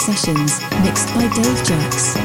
Sessions, mixed by Dave Jax.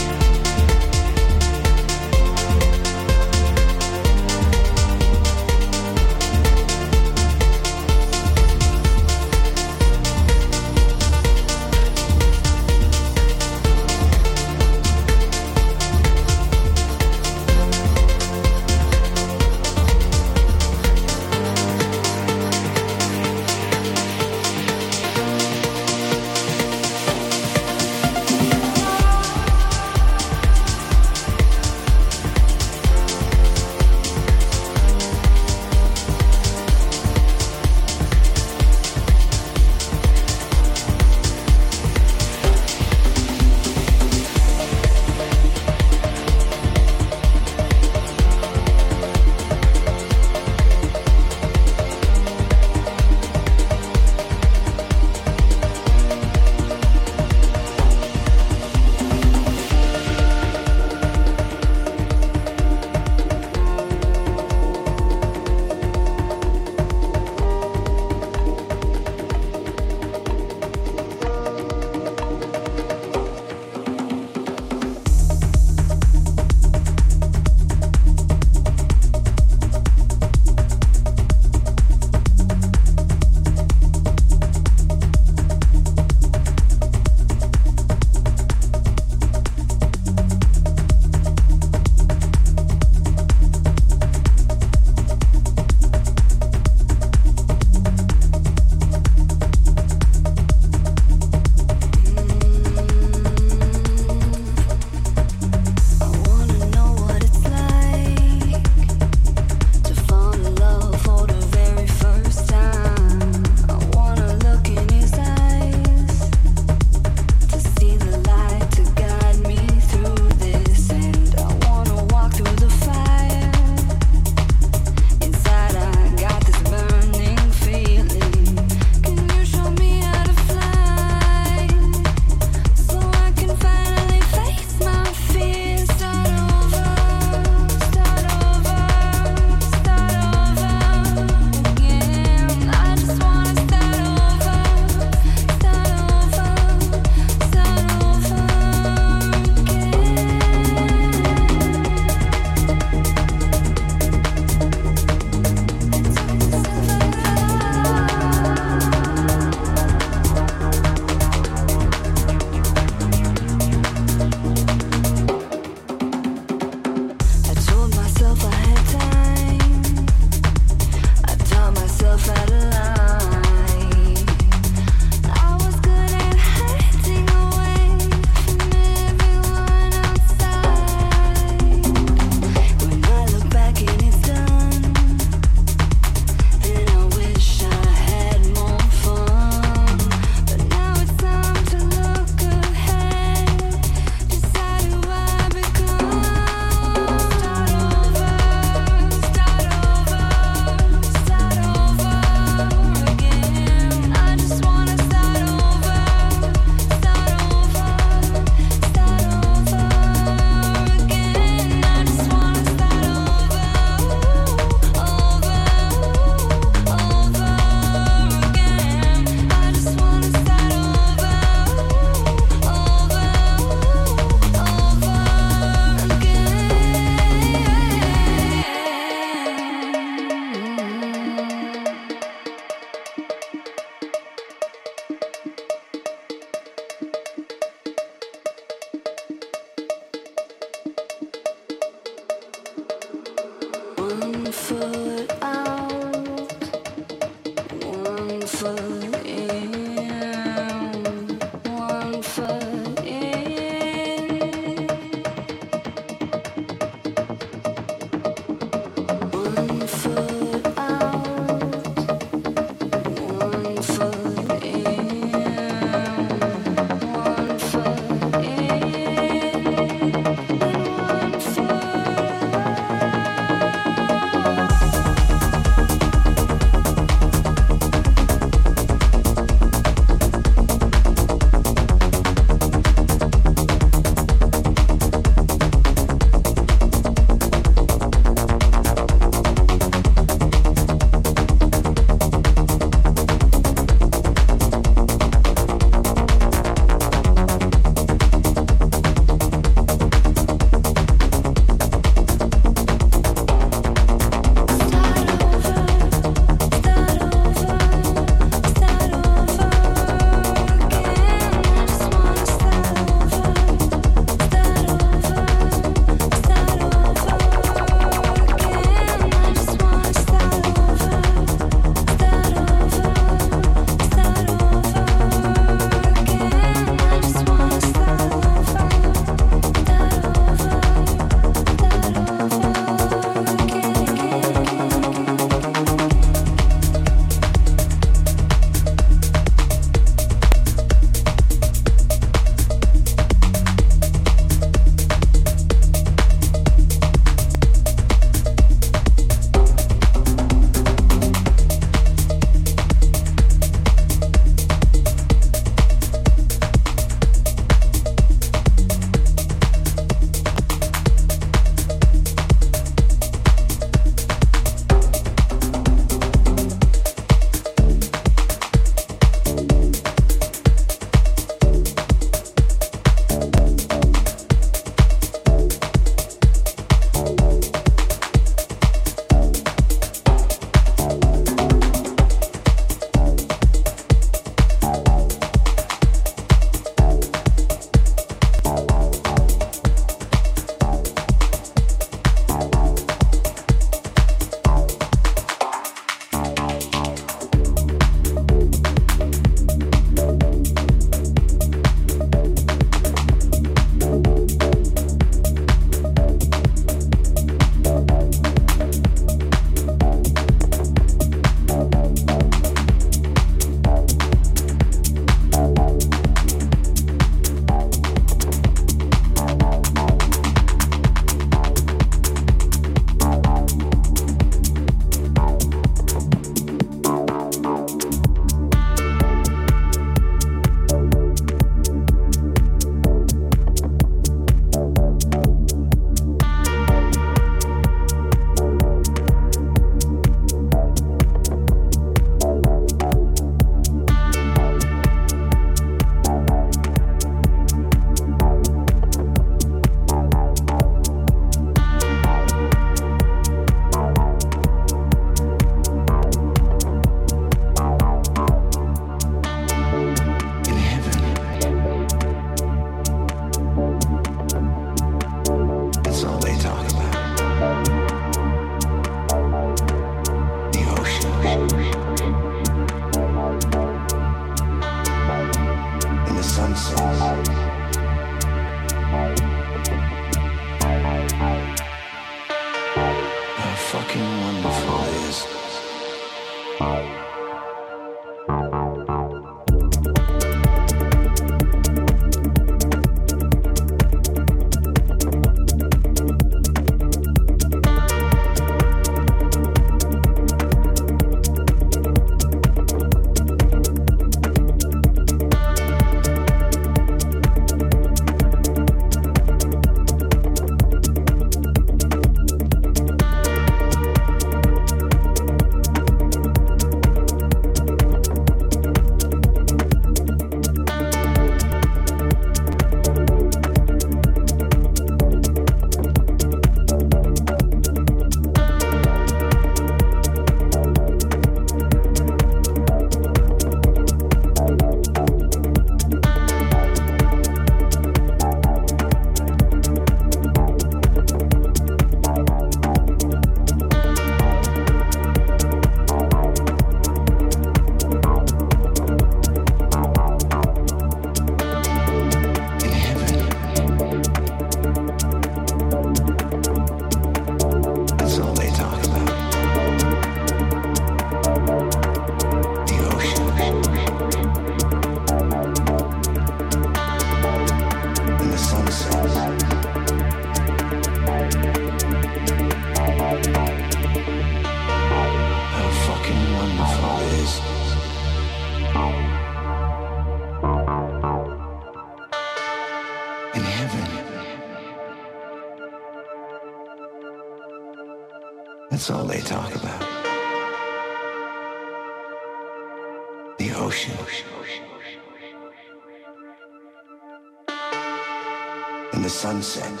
Sunset.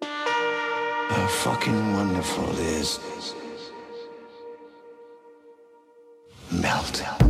How fucking wonderful is. Melt.